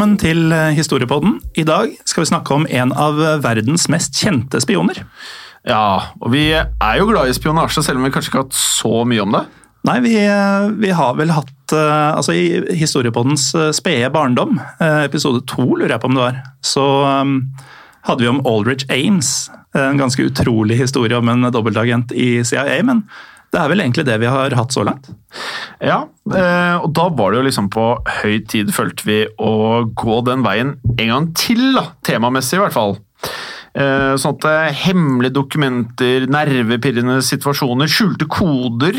Velkommen til eh, Historiepodden. I dag skal vi snakke om en av verdens mest kjente spioner. Ja, og vi er jo glad i spionasje, selv om vi kanskje ikke har hatt så mye om det. Nei, vi, vi har vel hatt eh, Altså, i Historiepoddens eh, spede barndom, eh, episode to, lurer jeg på om det var, så hadde vi om Aldrich Ames. En ganske utrolig historie om en dobbeltagent i CIA, men det er vel egentlig det vi har hatt så langt. Ja, eh, og da var det jo liksom på høy tid, følte vi, å gå den veien en gang til, da, temamessig i hvert fall. Eh, Sånn at eh, hemmelige dokumenter, nervepirrende situasjoner, skjulte koder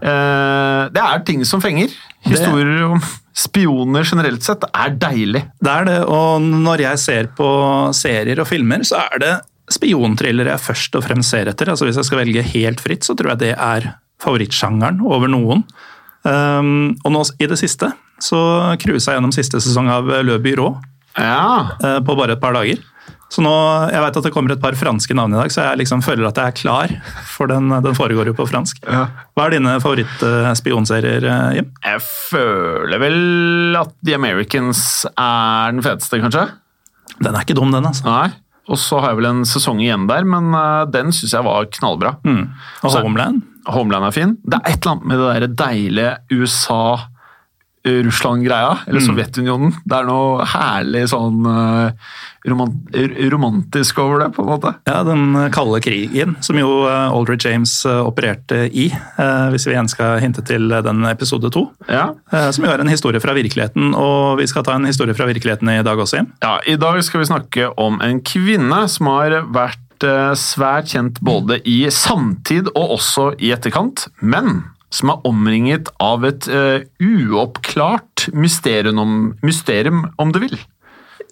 Det er ting som fenger. Historier om spioner generelt sett er deilig. Det er det, og når jeg ser på serier og filmer, så er det spionthrillere jeg først og fremst ser etter. Altså Hvis jeg skal velge helt fritt, så tror jeg det er favorittsjangeren over noen. Um, og nå i det siste så cruisa jeg gjennom siste sesong av Le Byrå Ja, uh, på bare et par dager. Så nå, Jeg vet at det kommer et par franske navn i dag, så jeg liksom føler at jeg er klar. For den, den foregår jo på fransk. Ja. Hva er dine favorittspionserier, eh, Jim? jeg føler vel at The Americans er den feteste, kanskje? Den er ikke dum, den. altså. Nei. Og så har jeg vel en sesong igjen der, men eh, den syns jeg var knallbra. Mm. Og Homeland? Homeland er fin. Det er et eller annet med det der deilige USA-Russland-greia, eller Sovjetunionen. Det er noe herlig sånn eh, romantisk over det, på en måte. Ja, den kalde krigen, som jo Aldrid James eh, opererte i, eh, hvis vi igjen skal hinte til den episode to. Ja. eh, Som jo er en historie fra virkeligheten, og vi skal ta en historie fra virkeligheten i dag også, Jim. ja, I dag skal vi snakke om en kvinne som har vært eh, svært kjent både i samtid og også i etterkant, men som er omringet av et uh, uoppklart mysterium om, mysterium, om du vil.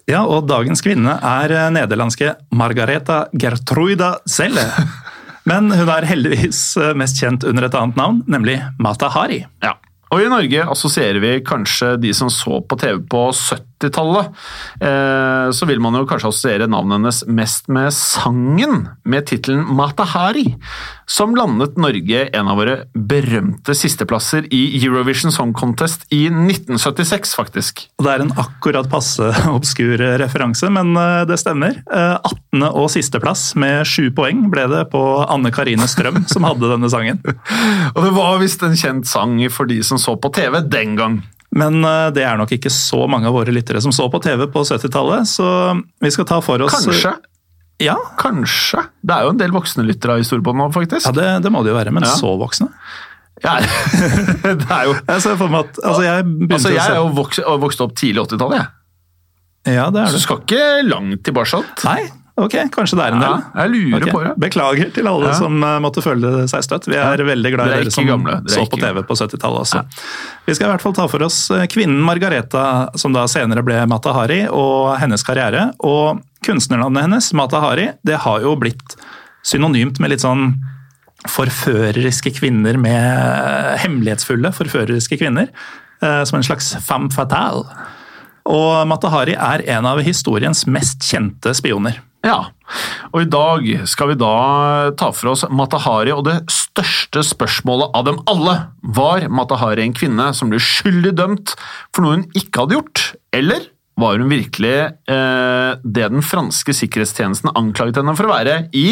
Ja, og dagens kvinne er eh, nederlandske Margareta Gertruida Selle. Men hun er heldigvis eh, mest kjent under et annet navn, nemlig Mata Hari. Ja. Og i Norge assosierer vi kanskje de som så på TV på 70- 90-tallet, eh, så vil man jo kanskje assosiere navnet hennes mest med sangen med tittelen Matahari, som landet Norge en av våre berømte sisteplasser i Eurovision Song Contest i 1976, faktisk. Det er en akkurat passe obskur referanse, men eh, det stemmer. Eh, 18. og sisteplass med sju poeng ble det på Anne Karine Strøm, som hadde denne sangen. og det var visst en kjent sang for de som så på TV den gang. Men eh, det er nok ikke så mange av våre lyttere som så på TV på 70-tallet, så vi skal ta for oss Kanskje. Ja, Kanskje. Det er jo en del voksne lyttere i Historiebånd nå, faktisk. ja det, det må det jo være, men Ja. så voksne? Ja, det er jo Jeg ser for meg at altså jeg Altså, jeg er jo vokst, vokst opp tidlig 80-tallet, jeg. Ja, det er Så du skal ikke langt tilbake. Nei, ok, kanskje det er en Ja, del. jeg lurer okay. på det. Beklager til alle Ja. som eh, måtte føle seg støtt. Vi er Ja. veldig glad i Dere er som gamle. Så på TV på 70-tallet også. Vi skal i hvert fall ta for oss eh, kvinnen Margareta, som da senere ble Mata Hari, og hennes karriere. Og kunstnernavnet hennes, Mata Hari, det har jo blitt synonymt med litt sånn forføreriske kvinner med hemmelighetsfulle forføreriske kvinner. eh, Som en slags femme fatale. Og Matahari er en av historiens mest kjente spioner. Ja, og i dag skal vi da ta for oss Matahari, og det største spørsmålet av dem alle var Matahari en kvinne som ble skyldig dømt for noe hun ikke hadde gjort, eller var hun virkelig eh, det den franske sikkerhetstjenesten anklaget henne for å være i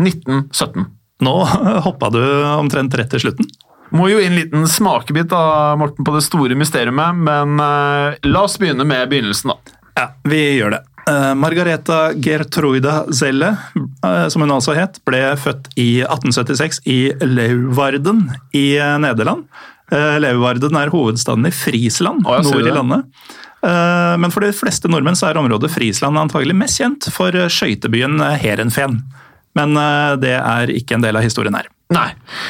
1917? Nå hoppa du omtrent rett til slutten. Må jo gi en liten smakebit da, Morten, på det store mysteriet, men eh, la oss begynne med begynnelsen, da. Ja, vi gjør det. Uh, Margareta Gertruida Zelle, uh, som hun altså het, ble født i 1876 i Leuvarden i uh, Nederland. Leuvarden er hovedstaden i Frisland, Å, nord i landet. Men for de fleste nordmenn så er området Frisland antagelig mest kjent for skøytebyen Heerenveen. Men det er ikke en del av historien her. Nei,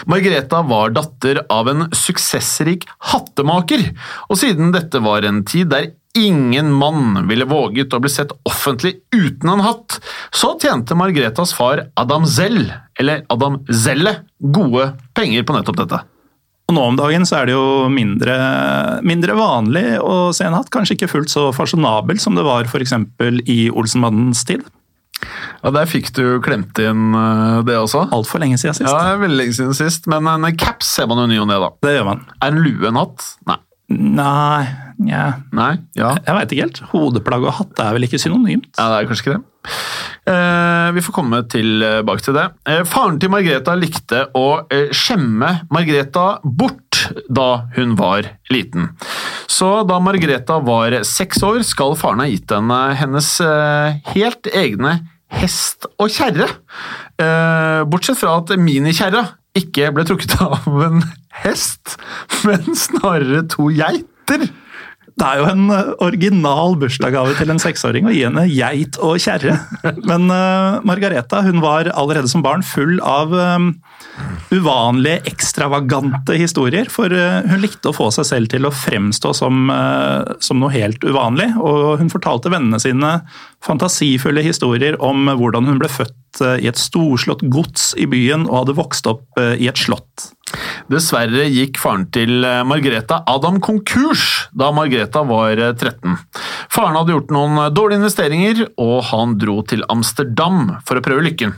Margareta var datter av en suksessrik hattemaker, og siden dette var en tid der ingen mann ville våget å bli sett offentlig uten en hatt, så tjente Margretas far Adam Zell, eller Adam Zelle, gode penger på nettopp dette. Og nå om dagen så er det jo mindre, mindre vanlig å se en hatt. Kanskje ikke fullt så fasjonabel som det var f.eks. i Olsenmannens tid. Ja, Der fikk du klemt inn eh, det også. Altfor lenge siden sist. Ja, veldig lenge siden sist, men en caps ser man jo ny og ne, da. Det gjør man. Er en lue en hatt? Nei. Nei, nja Nei? Ja. Jeg veit ikke helt. Hodeplagg og hatt er vel ikke synonymt? Ja, det er kanskje ikke det. Eh, vi får komme tilbake til det. Eh, faren til Margreta likte å eh, skjemme Margreta bort da hun var liten. Så da Margreta var seks år, skal faren ha gitt henne hennes eh, helt egne hest og kjerre. Eh, bortsett fra at minikjerra ikke ble trukket av en hest, men snarere to geiter. Det er jo en eh, original bursdagsgave til en seksåring å gi henne geit og kjerre. Men uh, Margareta hun var allerede som barn full av um, uvanlige, ekstravagante historier. For uh, hun likte å få seg selv til å fremstå som, uh, som noe helt uvanlig. Og hun fortalte vennene sine fantasifulle historier om hvordan hun ble født eh, i et storslått gods i byen og hadde vokst opp eh, i et slott. Dessverre gikk faren til Margrethe Adam konkurs da Margrethe var eh, 13. Faren hadde gjort noen eh, dårlige investeringer, og han dro til Amsterdam for å prøve lykken.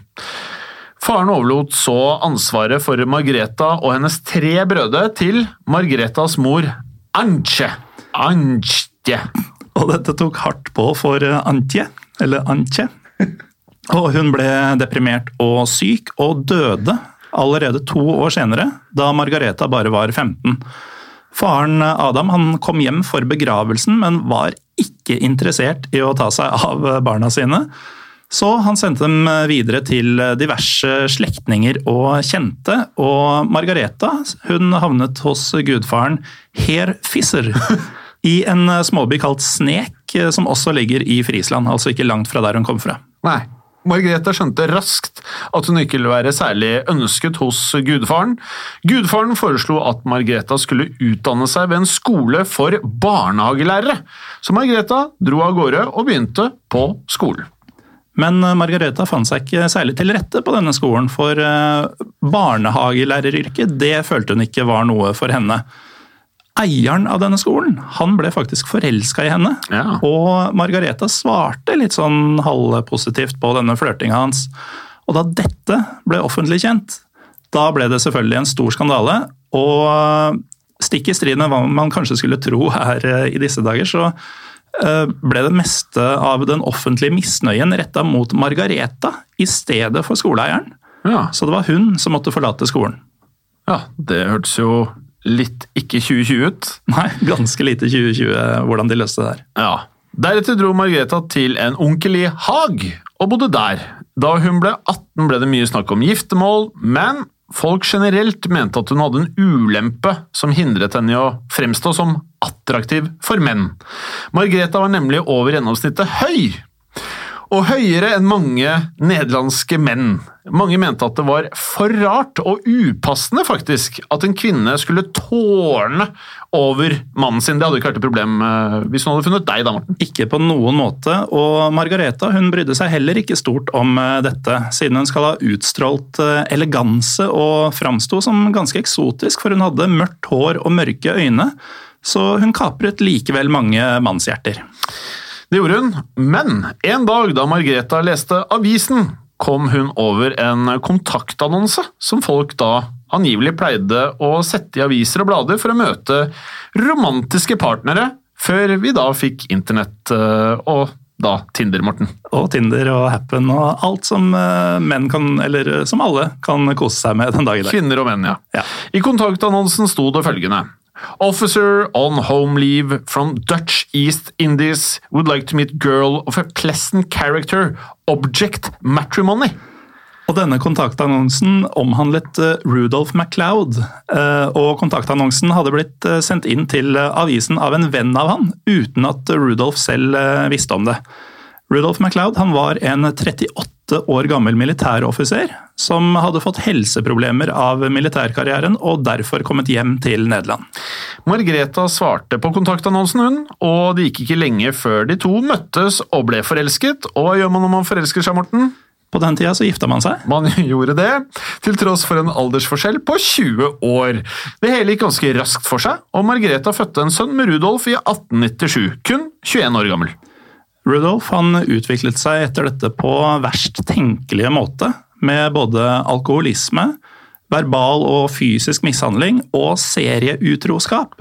Faren overlot så ansvaret for Margrethe og hennes tre brødre til Margretas mor Antje. Antje. Og dette tok hardt på for eh, Antje, eller Antje. Og hun ble deprimert og syk, og døde allerede to år senere, da Margareta bare var 15. Faren Adam han kom hjem for begravelsen, men var ikke interessert i å ta seg av barna sine. Så han sendte dem videre til diverse slektninger og kjente, og Margareta hun havnet hos gudfaren Her Fisser i en småby kalt Snek, som også ligger i Frisland, altså ikke langt fra der hun kom fra. Nei. Margrethe skjønte raskt at hun ikke ville være særlig ønsket hos gudfaren. Gudfaren foreslo at Margrethe skulle utdanne seg ved en skole for barnehagelærere, så Margrethe dro av gårde og begynte på skolen. Men Margareta fant seg ikke særlig til rette på denne skolen, for eh, barnehagelæreryrket det følte hun ikke var noe for henne. Eieren av denne skolen han ble faktisk forelska i henne, Ja. og Margareta svarte litt sånn halvpositivt på denne flørtinga hans. Og da dette ble offentlig kjent, da ble det selvfølgelig en stor skandale. Og stikk i strid med hva man kanskje skulle tro her eh, i disse dager, så eh, ble det meste av den offentlige misnøyen retta mot Margareta i stedet for skoleeieren. Ja. Så det var hun som måtte forlate skolen. ja, det hørtes jo litt ikke 2020 ut. Nei, ganske lite 2020 hvordan de løste det der. Ja. Deretter dro Margrethe til en onkel i Haag og bodde der. Da hun ble 18 ble det mye snakk om giftermål, men folk generelt mente at hun hadde en ulempe som hindret henne i å fremstå som attraktiv for menn. Margrethe var nemlig over gjennomsnittet høy, og høyere enn mange nederlandske menn. Mange mente at det var for rart og upassende faktisk at en kvinne skulle tårne over mannen sin. Det hadde ikke vært et problem eh, hvis hun hadde funnet deg, da, Morten. Ikke på noen måte, og Margareta hun brydde seg heller ikke stort om eh, dette, siden hun skal ha utstrålt eh, eleganse og framsto som ganske eksotisk, for hun hadde mørkt hår og mørke øyne. så hun kapret likevel mange mannshjerter. Det gjorde hun, men en dag da Margreta leste avisen, kom hun over en kontaktannonse som folk da angivelig pleide å sette i aviser og blader for å møte romantiske partnere, før vi da fikk internett eh, og da Tinder, Morten. Og Tinder og Happen og alt som eh, menn kan, eller eh, som alle kan kose seg med den dag i dag. Kvinner og menn, ja. Ja. I kontaktannonsen sto det følgende. Officer on home leave from Dutch East Indies would like to meet girl of a pleasant character. Object matrimony. Og denne kontaktannonsen omhandlet Rudolf MacLeod, eh, og kontaktannonsen hadde blitt eh, sendt inn til eh, avisen av en venn av han, uten at Rudolf selv eh, visste om det. Rudolph MacLeod han var en 38 år gammel militæroffiser som hadde fått helseproblemer av militærkarrieren og derfor kommet hjem til Nederland. Margreta svarte på kontaktannonsen, hun, og det gikk ikke lenge før de to møttes og ble forelsket. Og hva gjør man når man forelsker seg, Morten? På den tida så gifta man seg. Man gjorde det, til tross for en aldersforskjell på 20 år. Det hele gikk ganske raskt for seg, og Margreta fødte en sønn med Rudolf i 1897, kun 21 år gammel. Rudolf han utviklet seg etter dette på verst tenkelige måte, med både alkoholisme, verbal og fysisk mishandling og serieutroskap.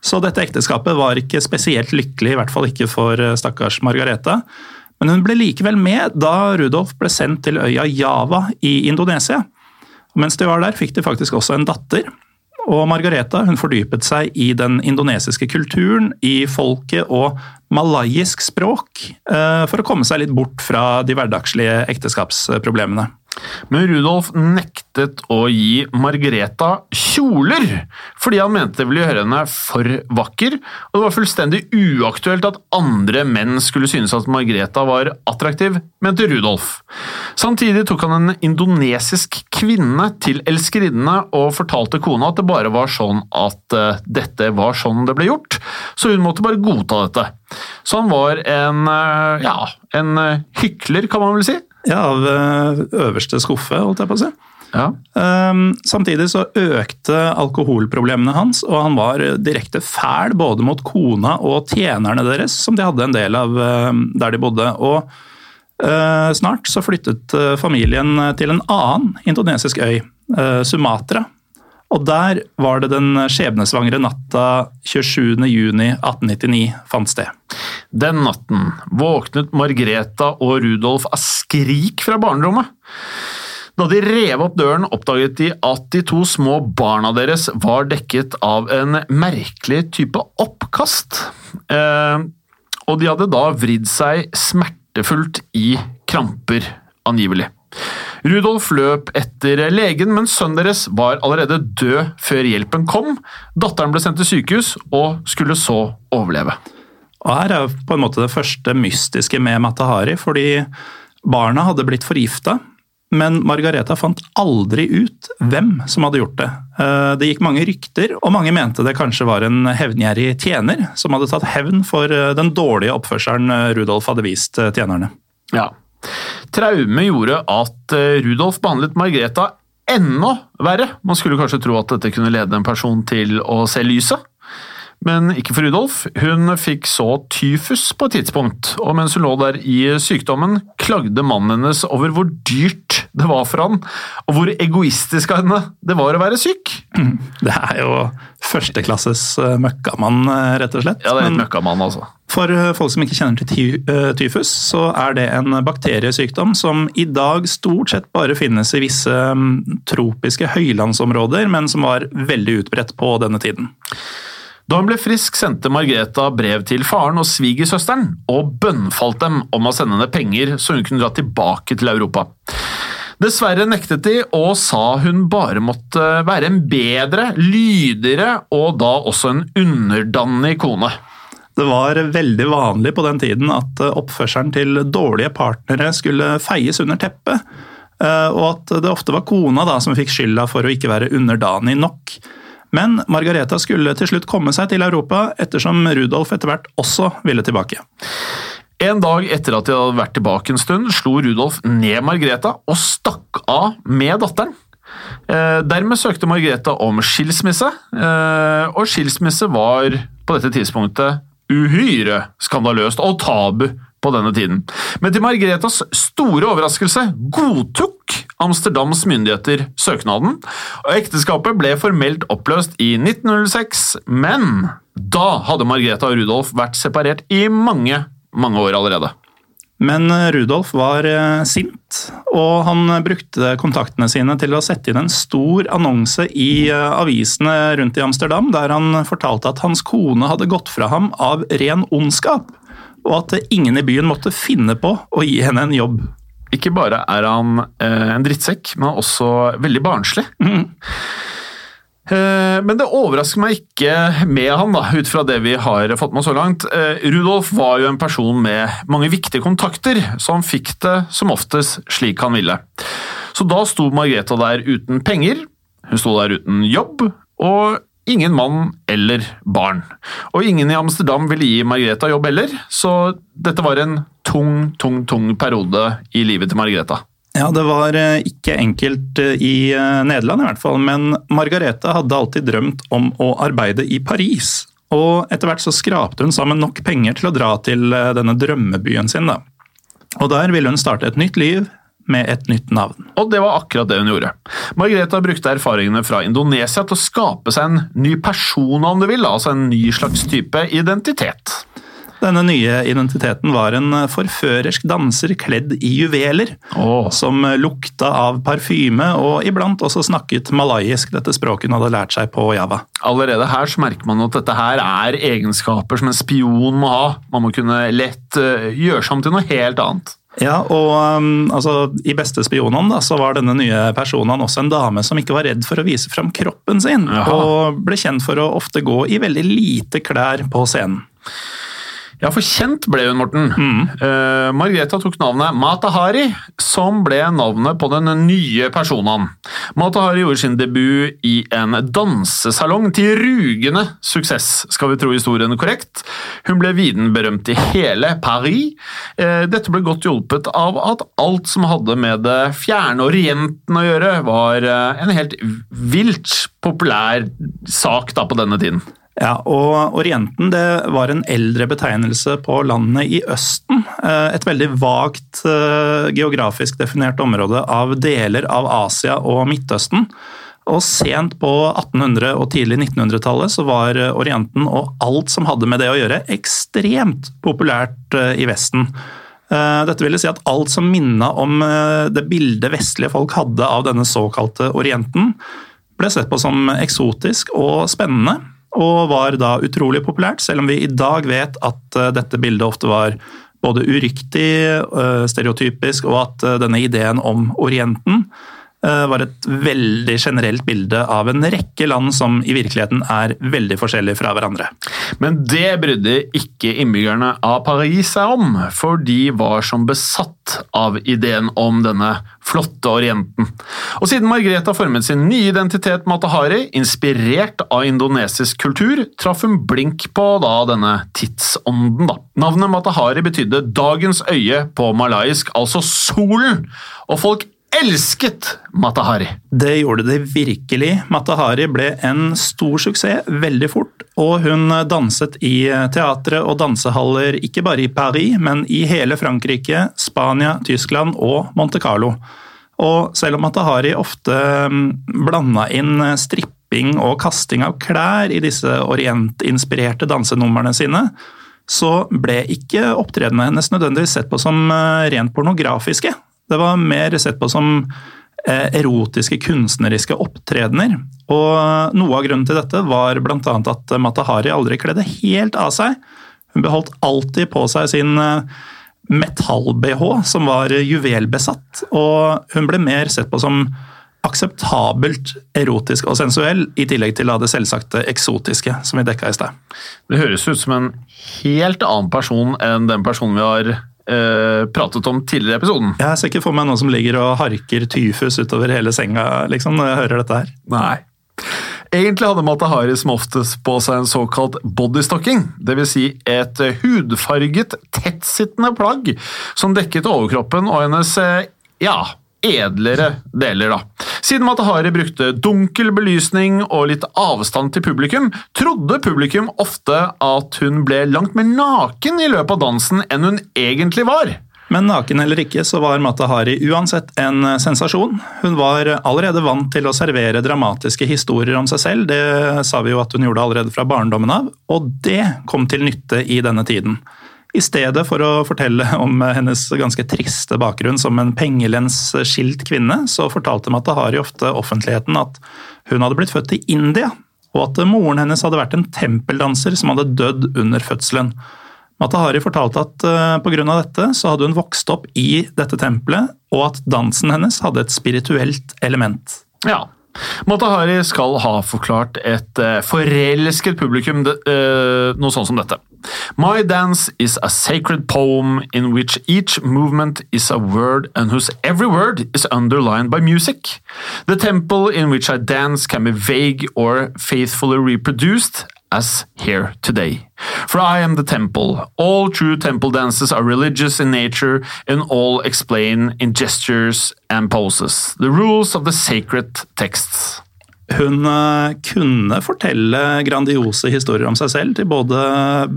Så dette ekteskapet var ikke spesielt lykkelig, i hvert fall ikke for eh, stakkars Margareta. Men hun ble likevel med da Rudolf ble sendt til øya Java i Indonesia. Og mens de var der, fikk de faktisk også en datter. Og Margareta hun fordypet seg i den indonesiske kulturen, i folket og malayisk språk, eh, for å komme seg litt bort fra de hverdagslige ekteskapsproblemene. Men Rudolf nektet å gi Margreta kjoler, fordi han mente det ville gjøre henne for vakker, og det var fullstendig uaktuelt at andre menn skulle synes at Margreta var attraktiv, mente Rudolf. Samtidig tok han en indonesisk kvinne til elskerinnene og fortalte kona at det bare var sånn at eh, dette var sånn det ble gjort, så hun måtte bare godta dette. Så han var en, eh, ja, en eh, hykler, kan man vel si. Ja, av eh, øverste skuffe, holdt jeg på å si. Ja. Um, samtidig så økte alkoholproblemene hans, og han var direkte fæl både mot kona og tjenerne deres, som de hadde en del av um, der de bodde. Og uh, snart så flyttet uh, familien til en annen indonesisk øy, uh, Sumatra. Og der var det den skjebnesvangre natta 27.6.1899 fant sted. Den natten våknet Margreta og Rudolf av skrik fra barnerommet. Da de rev opp døren, oppdaget de at de to små barna deres var dekket av en merkelig type oppkast. Eh, og de hadde da vridd seg smertefullt i kramper, angivelig. Rudolf løp etter legen, men sønnen deres var allerede død før hjelpen kom. Datteren ble sendt til sykehus og skulle så overleve. Og her er på en måte det første mystiske med Matahari, fordi barna hadde blitt forgifta. Men Margareta fant aldri ut hvem som hadde gjort det. Eh, Det gikk mange rykter, og mange mente det kanskje var en hevngjerrig tjener som hadde tatt hevn for eh, den dårlige oppførselen eh, Rudolf hadde vist tjenerne. Ja. Traume gjorde at eh, Rudolf behandlet Margreta enda verre. Man skulle kanskje tro at dette kunne lede en person til å se lyset. Men ikke for Rudolf. Hun fikk så tyfus på et tidspunkt, og mens hun lå der i sykdommen, klagde mannen hennes over hvor dyrt det var for han, og hvor egoistisk av henne det var å være syk. Det er jo førsteklasses eh, møkkamann, eh, rett og slett. Ja, det er et møkkamann, altså. For eh, folk som ikke kjenner til tyfus, så er det en bakteriesykdom som i dag stort sett bare finnes i visse mm, tropiske høylandsområder, men som var veldig utbredt på denne tiden. Da hun ble frisk, sendte Margreta brev til faren og svigersøsteren og bønnfalt dem om å sende henne penger så hun kunne dra tilbake til Europa. Dessverre nektet de og sa hun bare måtte være en bedre, lydigere og da også en underdanig kone. Det var veldig vanlig på den tiden at eh, oppførselen til dårlige partnere skulle feies under teppet, eh, og at det ofte var kona da som fikk skylda for å ikke være underdanig nok. Men Margareta skulle til slutt komme seg til Europa, ettersom Rudolf etter hvert også ville tilbake. En dag etter at de hadde vært tilbake en stund, slo Rudolf ned Margreta og stakk av med datteren. Eh, dermed søkte Margreta om skilsmisse, eh, og skilsmisse var på dette tidspunktet uhyre skandaløst og tabu på denne tiden. Men til Margretas store overraskelse godtok Amsterdams myndigheter søknaden, og ekteskapet ble formelt oppløst i 1906, men da hadde Margreta og Rudolf vært separert i mange, mange år allerede. Men Rudolf var eh, sint, og han brukte kontaktene sine til å sette inn en stor annonse i eh, avisene rundt i Amsterdam, der han fortalte at hans kone hadde gått fra ham av ren ondskap, og at ingen i byen måtte finne på å gi henne en jobb. Ikke bare er han eh, en drittsekk, men også veldig barnslig. Mm. Eh, men det overrasker meg ikke med han, da, ut fra det vi har fått med så langt. Eh, Rudolf var jo en person med mange viktige kontakter, så han fikk det som oftest slik han ville. Så da sto Margrethe der uten penger, hun sto der uten jobb, og ingen mann eller barn. Og ingen i Amsterdam ville gi Margrethe jobb heller, så dette var en tung, tung, tung periode i livet til Margreta. Ja, det var eh, ikke enkelt eh, i eh, Nederland i hvert fall, men Margarete hadde alltid drømt om å arbeide i Paris. Og etter hvert så skrapte hun sammen nok penger til å dra til denne drømmebyen sin. Da. Og der ville hun starte et nytt liv med et nytt navn. Og det var akkurat det hun gjorde. Margareta brukte erfaringene fra Indonesia til å skape seg en ny person, om du vil, altså en ny slags type identitet. Denne nye identiteten var en forførersk danser kledd i juveler, oh. som lukta av parfyme og iblant også snakket malayisk, dette språket hun hadde lært seg på Java. Allerede her så merker man at dette her er egenskaper som en spion må ha. Man må kunne lett uh, gjøre seg om til noe helt annet. Ja, og um, altså, I beste spionene da, så var denne nye personen også en dame som ikke var redd for å vise fram kroppen sin, Jaha. og ble kjent for å ofte gå i veldig lite klær på scenen. Ja, for kjent ble hun, Morten. Mm. Uh, Margrethe tok navnet Matahari, som ble navnet på den nye personen. Matahari gjorde sin debut i en dansesalong til rugende suksess, skal vi tro historien korrekt. Hun ble viden berømt i hele Paris. Uh, dette ble godt hjulpet av at alt som hadde med det fjerne Orienten å gjøre, var uh, en helt vilt populær sak da på denne tiden. Ja, og Orienten det var en eldre betegnelse på landene i Østen. Eh, et veldig vagt eh, geografisk definert område av deler av Asia og Midtøsten. Og Sent på 1800- og tidlig 1900-tallet så var Orienten og alt som hadde med det å gjøre, ekstremt populært eh, i Vesten. Dette ville si at alt som minna om det bildet vestlige folk hadde av denne såkalte Orienten, ble sett på som eksotisk og spennende og var da utrolig populært, selv om vi i dag vet at eh, dette bildet ofte var både uriktig, eh, stereotypisk, og at eh, denne ideen om Orienten var et veldig generelt bilde av en rekke land som i virkeligheten er veldig forskjellige fra hverandre. Men det brydde ikke innbyggerne av Paris seg om, for de var som besatt av ideen om denne flotte orienten. Og siden Margrethe har formet sin nye identitet Matahari, inspirert av indonesisk kultur, traff hun blink på da denne tidsånden. Da. Navnet Matahari betydde 'dagens øye' på malaysk, altså solen, og folk elsket Matahari. Det gjorde det virkelig. Matahari ble en stor suksess veldig fort, og hun danset i teatre og dansehaller ikke bare i Paris, men i hele Frankrike, Spania, Tyskland og Monte Carlo. Og selv om Matahari ofte mm, blanda inn stripping og kasting av klær i disse orientinspirerte dansenumrene sine, så ble ikke opptredenene hennes nødvendigvis sett på som eh, rent pornografiske. Det var mer sett på som eh, erotiske, kunstneriske opptredener. Og noe av grunnen til dette var bl.a. at Matahari aldri kledde helt av seg. Hun beholdt alltid på seg sin eh, metall-BH, som var juvelbesatt, og hun ble mer sett på som akseptabelt erotisk og sensuell, i tillegg til det selvsagte eksotiske, som vi dekka i sted. Det høres ut som en helt annen person enn den personen vi har eh, pratet om tidligere i episoden. Jeg ser ikke for meg noen som ligger og harker tyfus utover hele senga liksom, når jeg hører dette her. Nei. Egentlig hadde Matahari som oftest på seg en såkalt bodystocking, dvs. Si et hudfarget, tettsittende plagg som dekket overkroppen og hennes, eh, ja, edlere deler, da. Siden Matahari brukte dunkel belysning og litt avstand til publikum, trodde publikum ofte at hun ble langt mer naken i løpet av dansen enn hun egentlig var. Men naken eller ikke, så var Matahari uansett en sensasjon. Hun var allerede vant til å servere dramatiske historier om seg selv, det sa vi jo at hun gjorde allerede fra barndommen av, og det kom til nytte i denne tiden. I stedet for å fortelle om hennes ganske triste bakgrunn som en pengelens-skilt kvinne, så fortalte Matahari ofte offentligheten at hun hadde blitt født i India, og at moren hennes hadde vært en tempeldanser som hadde dødd under fødselen. Matahari fortalte at uh, pga. dette så hadde hun vokst opp i dette tempelet, og at dansen hennes hadde et spirituelt element. Ja. Matahari skal ha forklart et uh, forelsket publikum uh, noe sånn som dette. My dance is a sacred poem in which each movement is a word and whose every word is underlined by music. The temple in which I dance can be vague or faithfully reproduced as here today. For I am the temple. All true temple dances are religious in nature and all explain in gestures and poses the rules of the sacred texts. Hun eh, kunne fortelle grandiose historier om seg selv til både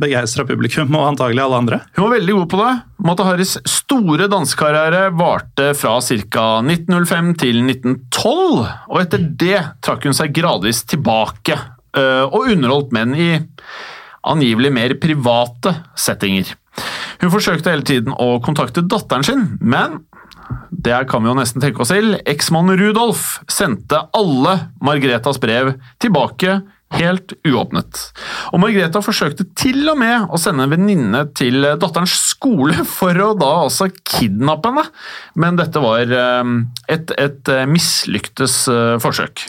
begeistra publikum og antagelig alle andre. Hun var veldig god på det. Mata Haris store dansekarriere varte fra ca. 1905 til 1912, og etter det trakk hun seg gradvis tilbake Eh, og underholdt menn i angivelig mer private settinger. Hun forsøkte hele tiden å kontakte datteren sin, men det kan vi jo nesten tenke oss til. Eksmannen Rudolf sendte alle Margretas brev tilbake helt uåpnet. Og Margreta forsøkte til og med å sende en venninne til datterens skole for å da altså kidnappe henne, men dette var eh, et, et mislyktes eh, forsøk.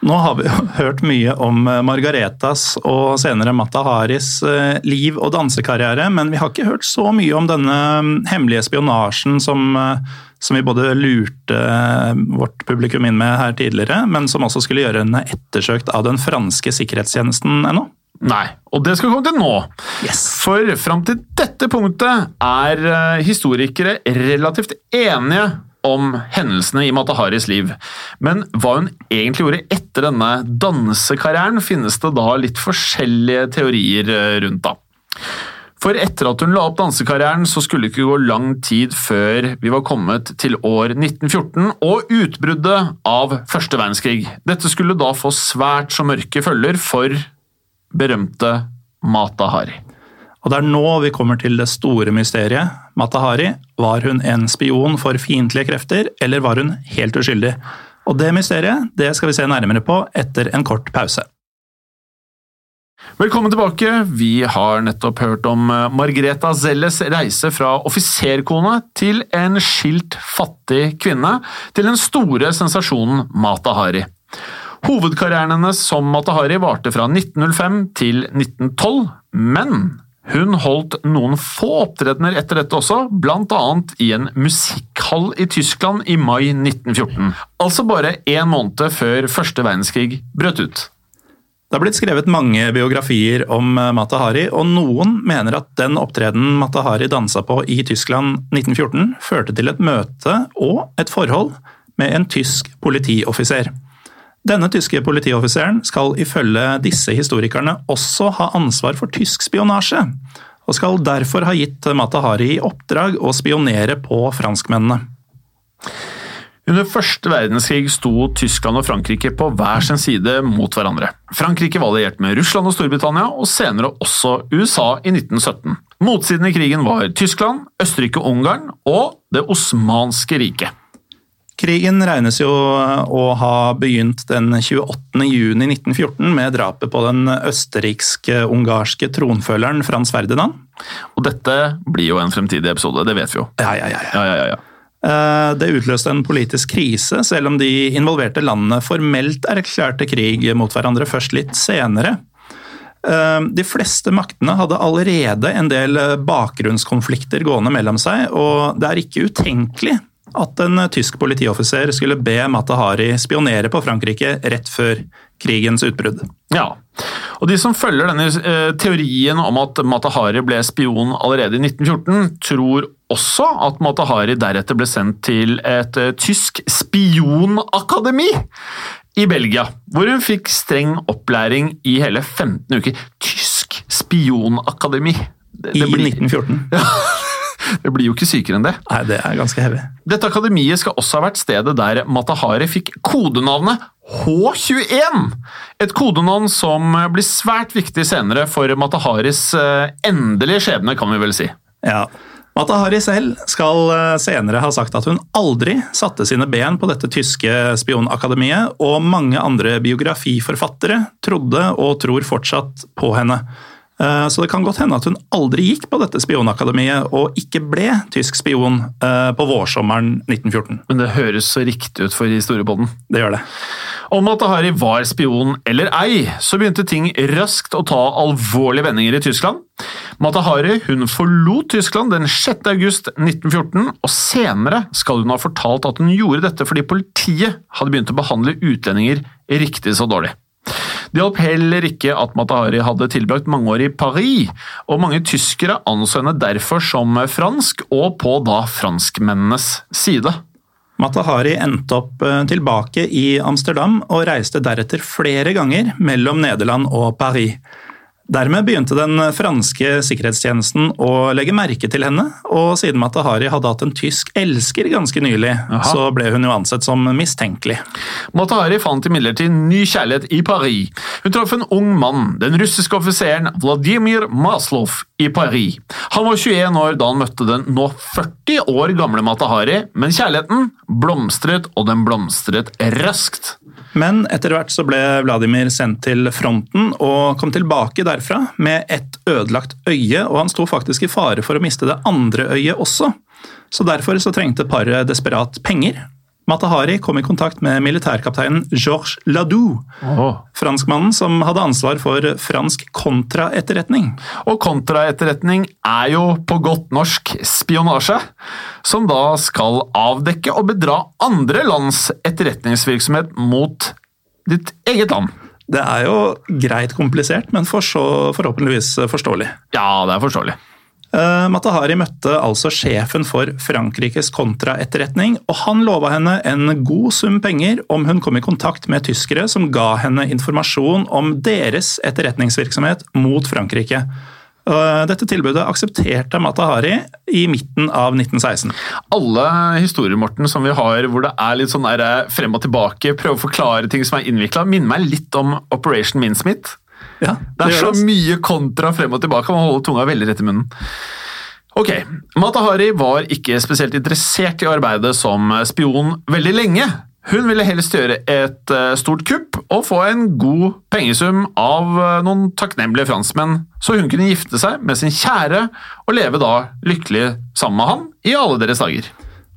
Nå har vi hørt mye om eh, Margaretas og senere Mata Haris eh, liv og dansekarriere, men vi har ikke hørt så mye om denne mm, hemmelige spionasjen som, eh, som vi både lurte vårt publikum inn med her tidligere, men som også skulle gjøre henne ettersøkt av den franske sikkerhetstjenesten ennå. Nei, og det skal vi komme til nå. Yes. For fram til dette punktet er historikere relativt enige om hendelsene i Mataharis liv. Men hva hun egentlig gjorde etter denne dansekarrieren, finnes det da litt forskjellige teorier eh, rundt. da. For etter at hun la opp dansekarrieren, så skulle det ikke gå lang tid før vi var kommet til år 1914 og utbruddet av første verdenskrig. Dette skulle da få svært så mørke følger for berømte Mata Hari. Og det er nå vi kommer til det store mysteriet. Matahari, var hun en spion for fiendtlige krefter, eller var hun helt uskyldig? Og det mysteriet det skal vi se nærmere på etter en kort pause. Velkommen tilbake. Vi har nettopp hørt om eh, Margreta Zelles reise fra offiserkone til en skilt fattig kvinne, til den store sensasjonen Matahari. Hovedkarrieren hennes som Matahari varte fra 1905 til 1912, men hun holdt noen få opptredener etter dette også, bl.a. i en musikkhall i Tyskland i mai 1914. Altså bare én måned før første verdenskrig brøt ut. Det har blitt skrevet mange biografier om Mata Hari, og noen mener at den opptredenen Mata Hari dansa på i Tyskland 1914, førte til et møte og et forhold med en tysk politioffiser. Denne tyske politioffiseren skal ifølge disse historikerne også ha ansvar for tysk spionasje, og skal derfor ha gitt Matahari i oppdrag å spionere på franskmennene. Under første verdenskrig sto Tyskland og Frankrike på hver sin side mot hverandre. Frankrike var alliert med Russland og Storbritannia, og senere også USA i 1917. Motsiden i krigen var Tyskland, Østerrike-Ungarn og Det osmanske riket. Krigen regnes jo å ha begynt den 28. juni 1914 med drapet på den østerriksk-ungarske tronfølgeren Frans Ferdinand. Og dette blir jo en fremtidig episode, det vet vi jo. Ja, ja, ja. ja, ja, ja. Eh, det utløste en politisk krise, selv om de involverte landene formelt erklærte krig mot hverandre først litt senere. Eh, de fleste maktene hadde allerede en del bakgrunnskonflikter gående mellom seg, og det er ikke utenkelig at en tysk politioffiser skulle be Matahari spionere på Frankrike rett før krigens utbrudd. Ja, og De som følger denne eh, teorien om at Matahari ble spion allerede i 1914, tror også at Mata-Hari deretter ble sendt til et eh, tysk spionakademi i Belgia, hvor hun fikk streng opplæring i hele 15 uker. Tysk spionakademi. Det, I det blir- 1914. det blir jo ikke sykere enn det. Nei, det er ganske heavy. Dette akademiet skal også ha vært stedet der Matahari fikk kodenavnet H21! Et kodenavn som blir svært viktig senere for Mataharis eh, endelige skjebne, kan vi vel si. Ja. Mata-Hari selv skal eh, senere ha sagt at hun aldri satte sine ben på dette tyske spionakademiet, og mange andre biografiforfattere trodde og tror fortsatt på henne. Eh, Så det kan godt hende at hun aldri gikk på dette spionakademiet og ikke ble tysk spion eh, på vårsommeren 1914. Men det høres så riktig ut for historiepodden. Det gjør det. Om Matahari var spion eller ei, så begynte ting raskt å ta alvorlige vendinger i Tyskland. Matahari hun forlot Tyskland den 6. august 1914, og senere skal hun ha fortalt at hun gjorde dette fordi politiet hadde begynt å behandle utlendinger riktig så dårlig. Det hjalp heller ikke at Matahari hadde tilbrakt mange år i Paris, og mange tyskere anså henne derfor som fransk, og på da franskmennenes side. Matahari endte opp eh, tilbake i Amsterdam og reiste deretter flere ganger mellom Nederland og Paris. Dermed begynte den franske sikkerhetstjenesten å legge merke til henne, og siden Matahari hadde hatt en tysk elsker ganske nylig, så ble hun jo ansett som mistenkelig. Matahari fant imidlertid ny kjærlighet i Paris. Hun traff en ung mann, den russiske offiseren Vladimir Maslov i Paris. Han var 21 år da han møtte den nå 40 år gamle Matahari, men kjærligheten blomstret, og den blomstret raskt. Men etter hvert så ble Vladimir sendt til fronten og kom tilbake derfra med et ødelagt øye, og han sto faktisk i fare for å miste det andre øyet også. Så derfor så trengte paret desperat penger. Matahari kom i kontakt med militærkapteinen Georges Ladoux, franskmannen som hadde ansvar for fransk kontraetterretning. Og kontraetterretning er jo på godt norsk spionasje, som da skal avdekke og bedra andre lands etterretningsvirksomhet mot ditt eget land. Det er jo greit komplisert, men for så forhåpentligvis forståelig. Ja, det er forståelig. Uh, Matahari møtte altså sjefen for Frankrikes kontraetterretning, og han lova henne en god sum penger om hun kom i kontakt med tyskere som ga henne informasjon om deres etterretningsvirksomhet mot Frankrike. Uh, dette tilbudet aksepterte Matahari i midten av 1916. Alle historier Morten, som vi har hvor det er litt sånn eh, frem og tilbake, prøve å forklare ting som er innvikla, minner meg litt om Operation Minsmith. Ja, Det er så det, altså. mye kontra frem og tilbake. Man holder tunga veldig rett i munnen. Ok, Matahari var ikke spesielt interessert i arbeidet som spion veldig lenge. Hun ville helst gjøre et eh, stort kupp og få en god pengesum av eh, noen takknemlige franskmenn, så hun kunne gifte seg med sin kjære og leve da lykkelig sammen med han i alle deres dager.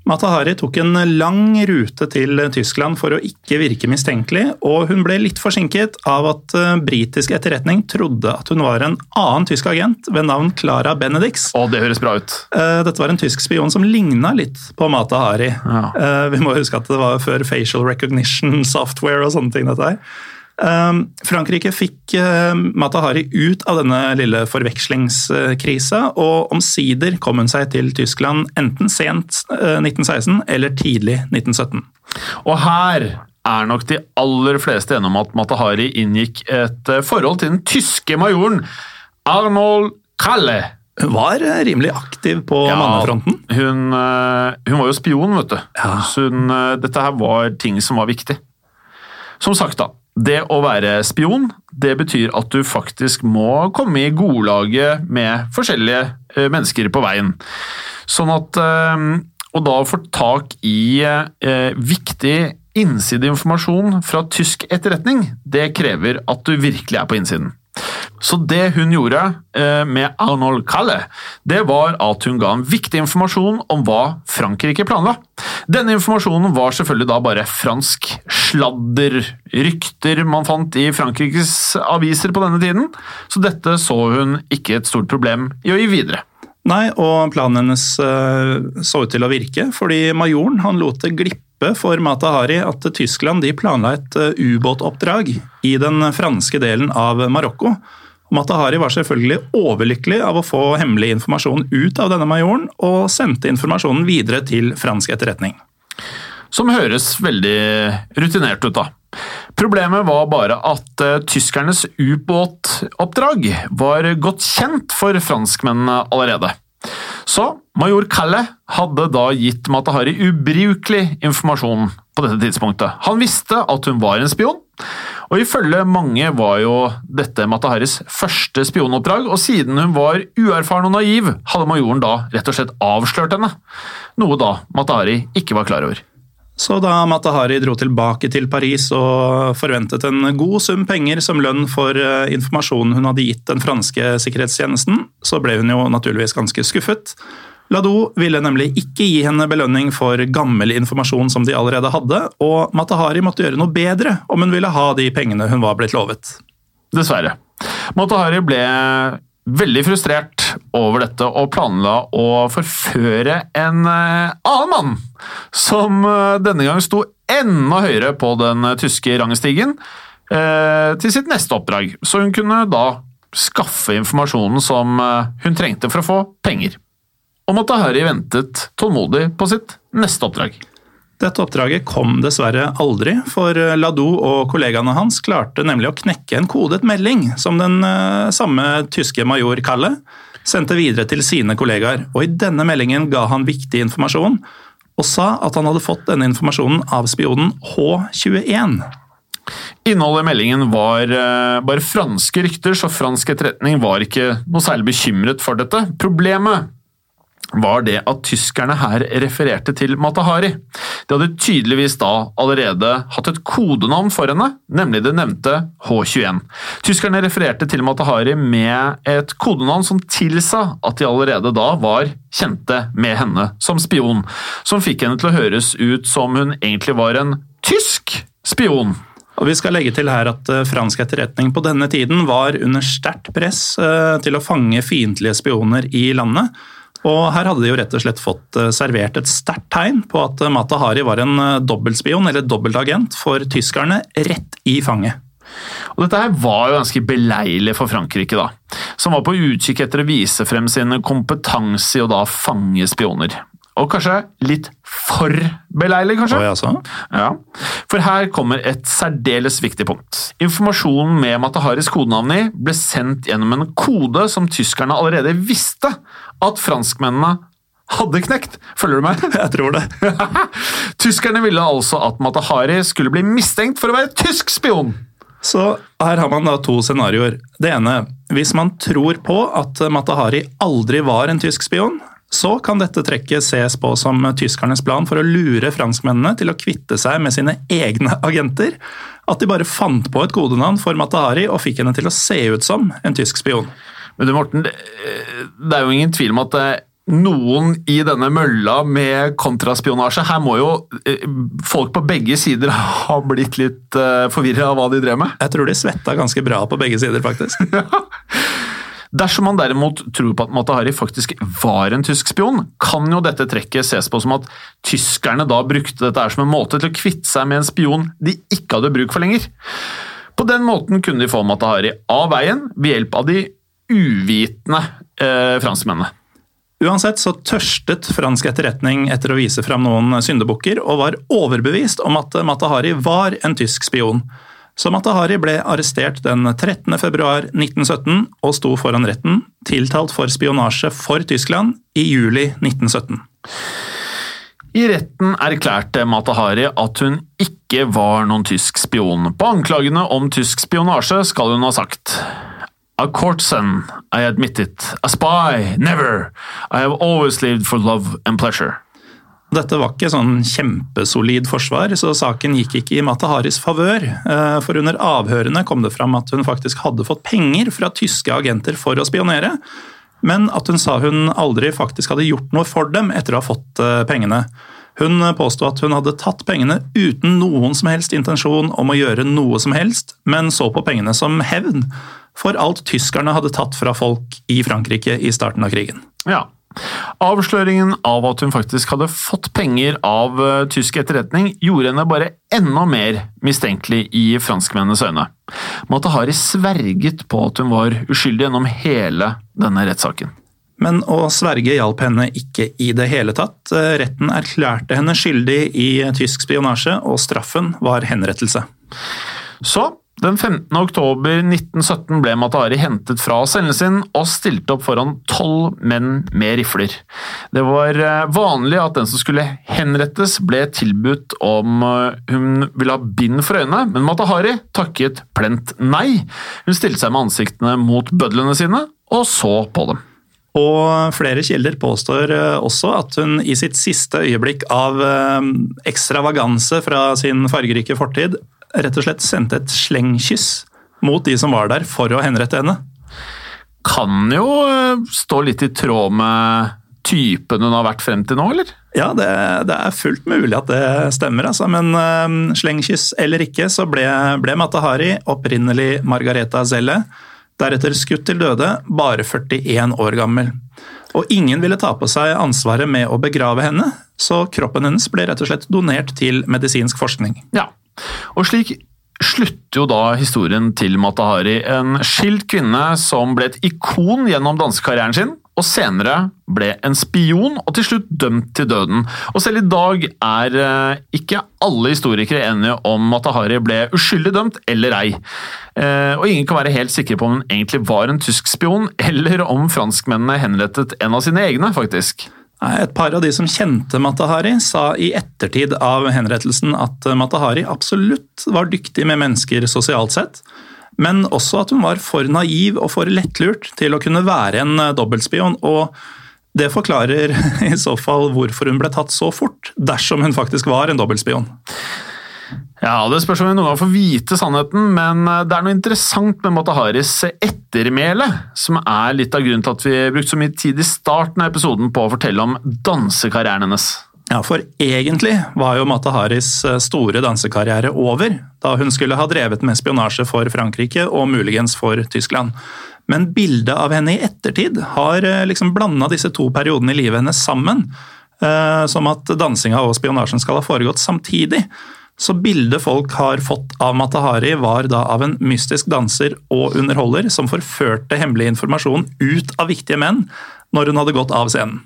Matahari tok en lang rute til Tyskland for å ikke virke mistenkelig, og hun ble litt forsinket av at eh, britisk etterretning trodde at hun var en annen tysk agent ved navn Clara Benedix. Og det høres bra ut. Eh, Dette var en tysk spion som ligna litt på Matahari. Ja. Vi må huske at det var før facial recognition software og sånne ting. dette her. Eh, Frankrike fikk eh, Matahari ut av denne lille forvekslingskrisa, og omsider kom hun seg til Tyskland enten sent eh, 1916 eller tidlig 1917. Og her er nok de aller fleste enige om at Matahari inngikk et eh, forhold til den tyske majoren Arnold Kalle. Hun var eh, rimelig aktiv på mannefronten. Hun, eh, hun var jo spion, vet du. Så hun, eh, dette her var ting som var viktig. Som sagt, da. Det å være spion, det betyr at du faktisk må komme i godlaget med forskjellige eh, mennesker på veien. Sånn at eh, Og da få tak i eh, viktig innsideinformasjon fra tysk etterretning, det krever at du virkelig er på innsiden. Så det hun gjorde eh, med Arnold Kalle, det var at hun ga en viktig informasjon om hva Frankrike planla. Denne informasjonen var selvfølgelig da bare fransk sladder, rykter man fant i Frankrikes aviser på denne tiden, så dette så hun ikke et stort problem i å gi videre. Nei, og planen hennes eh, så ut til å virke, fordi majoren han lot det glippe for Matahari at Tyskland de planla et eh, ubåtoppdrag i den franske delen av Marokko. Matahari var selvfølgelig overlykkelig av å få hemmelig informasjon ut av denne majoren, og sendte informasjonen videre til fransk etterretning. Som høres veldig rutinert ut, da. Problemet var bare at uh, tyskernes ubåtoppdrag var godt kjent for franskmennene allerede. Så major Calle hadde da gitt Matahari ubrukelig informasjon på dette tidspunktet. Han visste at hun var en spion, og ifølge mange var jo dette Mataharis første spionoppdrag, og siden hun var uerfaren og naiv, hadde majoren da rett og slett avslørt henne, noe da Matahari ikke var klar over. Så da Matahari dro tilbake til Paris og forventet en god sum penger som lønn for eh, informasjonen hun hadde gitt den franske sikkerhetstjenesten, så ble hun jo naturligvis ganske skuffet. Lado ville nemlig ikke gi henne belønning for gammel informasjon som de allerede hadde, og Matahari måtte gjøre noe bedre om hun ville ha de pengene hun var blitt lovet. Dessverre. Matahari ble veldig frustrert over dette og planla å forføre en eh, annen mann, som eh, denne gang sto enda høyere på den tyske rangstigen, eh, til sitt neste oppdrag. Så hun kunne da skaffe informasjonen som hun trengte for å få penger. Og måtte Harry ventet tålmodig på sitt neste oppdrag. Dette oppdraget kom dessverre aldri, for Ladou og kollegaene hans klarte nemlig å knekke en kodet melding som den samme tyske major Kalle sendte videre til sine kollegaer. Og I denne meldingen ga han viktig informasjon, og sa at han hadde fått denne informasjonen av spionen H21. Innholdet i meldingen var uh, bare franske rykter, så fransk etterretning var ikke noe særlig bekymret for dette. Problemet var det at tyskerne her refererte til Matahari. De hadde tydeligvis da allerede hatt et kodenavn for henne, nemlig det nevnte H21. Tyskerne refererte til Matahari med et kodenavn som tilsa at de allerede da var kjente med henne som spion, som fikk henne til å høres ut som hun egentlig var en tysk spion. Og Vi skal legge til her at eh, fransk etterretning på denne tiden var under sterkt press eh, til å fange fiendtlige spioner i landet. Og her hadde de jo rett og slett fått eh, servert et sterkt tegn på at eh, Mata Hari var en eh, dobbeltspion eller dobbeltagent for tyskerne rett i fanget. Og Dette her var jo ganske beleilig for Frankrike, da, som var på utkikk etter å vise frem sin kompetanse i å da fange spioner. Og kanskje litt for beleilig, kanskje? Oh, ja, ja. For her kommer et særdeles viktig punkt. Informasjonen med Mataharis kodenavn i ble sendt gjennom en kode som tyskerne allerede visste at franskmennene hadde knekt. Følger du meg? Jeg tror det. Tyskerne ville altså at Matahari skulle bli mistenkt for å være tysk spion. Så her har man da to scenarioer. Det ene, hvis man tror på at Matahari aldri var en tysk spion, så kan dette trekket ses på som tyskernes plan for å lure franskmennene til å kvitte seg med sine egne agenter. At de bare fant på et kodenavn for Matahari og fikk henne til å se ut som en tysk spion. Men du Morten, det er jo ingen tvil om at eh, noen i denne mølla med kontraspionasje Her må jo eh, folk på begge sider ha blitt litt eh, forvirra av hva de drev med? Jeg tror de svetta ganske bra på begge sider, faktisk. Dersom man derimot tror på at Matahari faktisk var en tysk spion, kan jo dette trekket ses på som at tyskerne da brukte dette her som en måte til å kvitte seg med en spion de ikke hadde bruk for lenger. På den måten kunne de få Matahari av veien ved hjelp av de uvitende eh, franskmennene. Uansett så tørstet fransk etterretning etter å vise fram noen syndebukker, og var overbevist om at Matahari var en tysk spion. Så Matahari ble arrestert den 13. februar 1917 og sto foran retten, tiltalt for spionasje for Tyskland i juli 1917. I retten erklærte Matahari at hun ikke var noen tysk spion. På anklagene om tysk spionasje skal hun ha sagt A courtesan, I admit it. A spy, never. I have always lived for love and pleasure. Dette var ikke sånn kjempesolid forsvar, så saken gikk ikke i Mataharis favør. Eh, for under avhørene kom det fram at hun faktisk hadde fått penger fra tyske agenter for å spionere, men at hun sa hun aldri faktisk hadde gjort noe for dem etter å ha fått eh, pengene. Hun påsto at hun hadde tatt pengene uten noen som helst intensjon om å gjøre noe som helst, men så på pengene som hevn for alt tyskerne hadde tatt fra folk i Frankrike i starten av krigen. Ja, Avsløringen av at hun faktisk hadde fått penger av uh, tysk etterretning, gjorde henne bare enda mer mistenkelig i franskmennenes øyne. Matahari sverget på at hun var uskyldig gjennom hele denne rettssaken. Men å sverge hjalp henne ikke i det hele tatt. Retten erklærte henne skyldig i tysk spionasje, og straffen var henrettelse. Så den 15. oktober 1917 ble Matahari hentet fra cellen sin og stilte opp foran tolv menn med rifler. Det var eh, vanlig at den som skulle henrettes, ble tilbudt om eh, hun ville ha bind for øynene, men Matahari takket plent nei. Hun stilte seg med ansiktene mot bødlene sine og så på dem. Og flere kilder påstår eh, også at hun i sitt siste øyeblikk av ekstravaganse fra sin fargerike fortid rett og slett sendte et slengkyss mot de som var der for å henrette henne. Kan jo eh, stå litt i tråd med typen hun har vært frem til nå, eller? Ja, det, det er fullt mulig at det stemmer, altså. Men uh, slengkyss eller ikke, så ble, ble Matahari opprinnelig Margareta Zelle, deretter skutt til døde, bare 41 år gammel. Og ingen ville ta på seg ansvaret med å begrave henne, så kroppen hennes ble rett og slett donert til medisinsk forskning. Ja, og slik slutter jo da historien til Matahari, en skilt kvinne som ble et ikon gjennom dansekarrieren sin, og senere ble en spion og til slutt dømt til døden. Og selv i dag er eh, ikke alle historikere enige om Matahari ble uskyldig dømt eller ei. Eh, og ingen kan være helt sikre på om hun egentlig var en tysk spion, eller om franskmennene henrettet en av sine egne, faktisk. Et par av de som kjente Matahari, sa i ettertid av henrettelsen at Matahari absolutt var dyktig med mennesker sosialt sett, men også at hun var for naiv og for lettlurt til å kunne være en dobbeltspion. og det forklarer i så fall hvorfor hun ble tatt så fort, dersom hun faktisk var en dobbeltspion. Ja, Det spørs om vi noen gang får vite sannheten, men eh, det er noe interessant med Mataharis ettermæle, som er litt av grunnen til at vi brukte så mye tid i starten av episoden på å fortelle om dansekarrieren hennes. Ja, for egentlig var jo Mataharis Haris store dansekarriere over da hun skulle ha drevet med spionasje for Frankrike og muligens for Tyskland. Men bildet av henne i ettertid har eh, liksom blanda disse to periodene i livet hennes sammen. Som at dansinga og spionasjen skal ha foregått samtidig. Så bildet folk har fått av Matahari, var da av en mystisk danser og underholder som forførte hemmelig informasjon ut av viktige menn når hun hadde gått av scenen.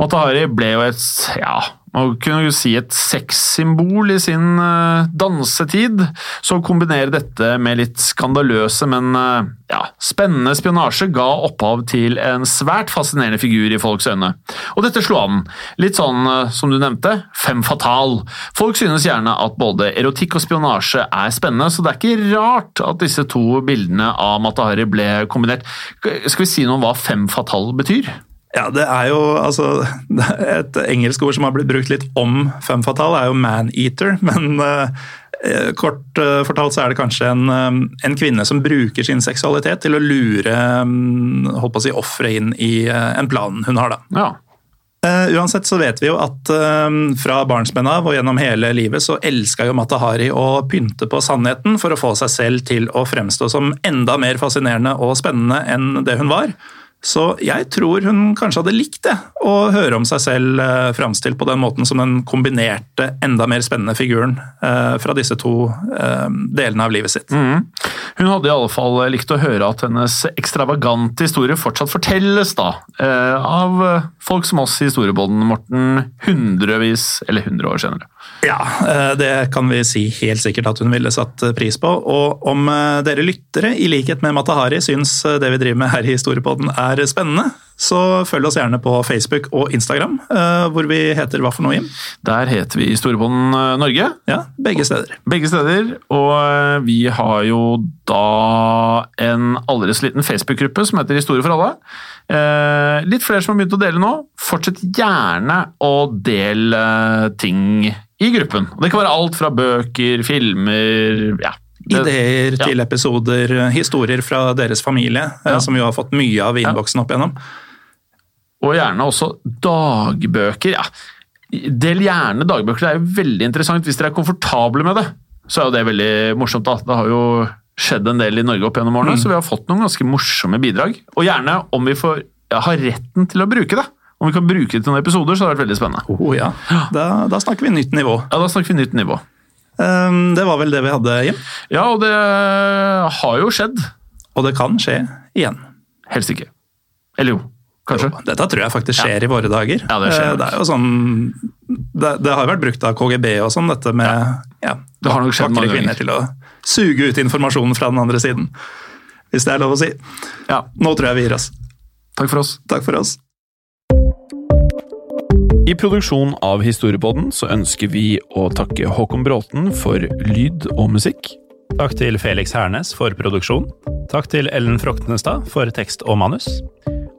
Matahari ble jo et ja, man kunne jo si et sexsymbol i sin uh, dansetid. Så å kombinere dette med litt skandaløse, men uh, ja, spennende spionasje ga opphav til en svært fascinerende figur i folks øyne. Og dette slo an. Litt sånn uh, som du nevnte, fem fatal. Folk synes gjerne at både erotikk og spionasje er spennende, så det er ikke rart at disse to bildene av Matahari ble kombinert. Skal vi si noe om hva fem fatal betyr? Ja, det er jo altså Et engelsk ord som har blitt brukt litt om femme fatale, er jo man-eater. Men uh, kort uh, fortalt så er det kanskje en, um, en, kvinne som bruker sin seksualitet til å lure um, holdt på å si, offeret inn i uh, en plan hun har. da. Ja. uansett så vet vi jo at fra barnsben av og gjennom hele livet så elska jo Matahari å pynte på sannheten for å få seg selv til å fremstå som enda mer fascinerende og spennende enn det hun var. Så jeg tror hun kanskje hadde likt det, å høre om seg selv eh, framstilt på den måten som den kombinerte, enda mer spennende figuren eh, fra disse to eh, delene av livet sitt. Mm. Hun hadde i alle fall likt å høre at hennes ekstravagante historie fortsatt fortelles da, av folk som oss i historiebåten, Morten, hundrevis eller hundre år senere. Ja, eh, det kan vi si helt sikkert at hun ville satt pris på. Og om eh, dere lyttere, i likhet med Matahari, syns det vi driver med her i Historiepodden er er spennende, så følg oss gjerne på Facebook og Instagram, eh, hvor vi heter hva for noe, Jim? Der heter vi Storebånd eh, Norge. Ja, begge steder. Begge steder, og eh, vi har jo da en allerede liten Facebook-gruppe som heter Historie for alle. Litt flere som har begynt å dele nå. Fortsett gjerne å dele ting i gruppen. Det kan være alt fra bøker, filmer, ja, Ideer ja. til episoder, historier fra deres familie, ja. som vi har fått mye av i innboksen opp igjennom. Og gjerne også dagbøker. ja. Del gjerne dagbøker, det er jo veldig interessant. Hvis dere er komfortable med det, så er jo det veldig morsomt. da. Det har jo skjedd en del i Norge opp gjennom årene, mm. så vi har fått noen ganske morsomme bidrag. Og gjerne om vi får ha retten til å bruke det. Om vi kan bruke det til noen episoder, så hadde det vært veldig spennende. Oh, ja. Da, da snakker vi nytt nivå. Ja, Da snakker vi nytt nivå. Um, det var vel det vi hadde hjem. Ja, og det har jo skjedd. Og det kan skje igjen. Helst ikke. Eller jo, kanskje. Jo, dette tror jeg faktisk skjer i våre dager. Ja, det skjer. Eh, det er jo sånn det, det har jo vært brukt av KGB og sånn, dette med ja. Det har nok skjedd vakre mange kvinner til å suge ut informasjonen fra den andre siden. Hvis det er lov å si. Ja. Nå tror jeg vi gir oss. Takk for oss. Takk for oss. I produksjonen av Historiepodden så ønsker vi å takke Håkon Bråten for lyd og musikk. Takk til Felix Hernes for produksjon. Takk til Ellen Froktenestad for tekst og manus.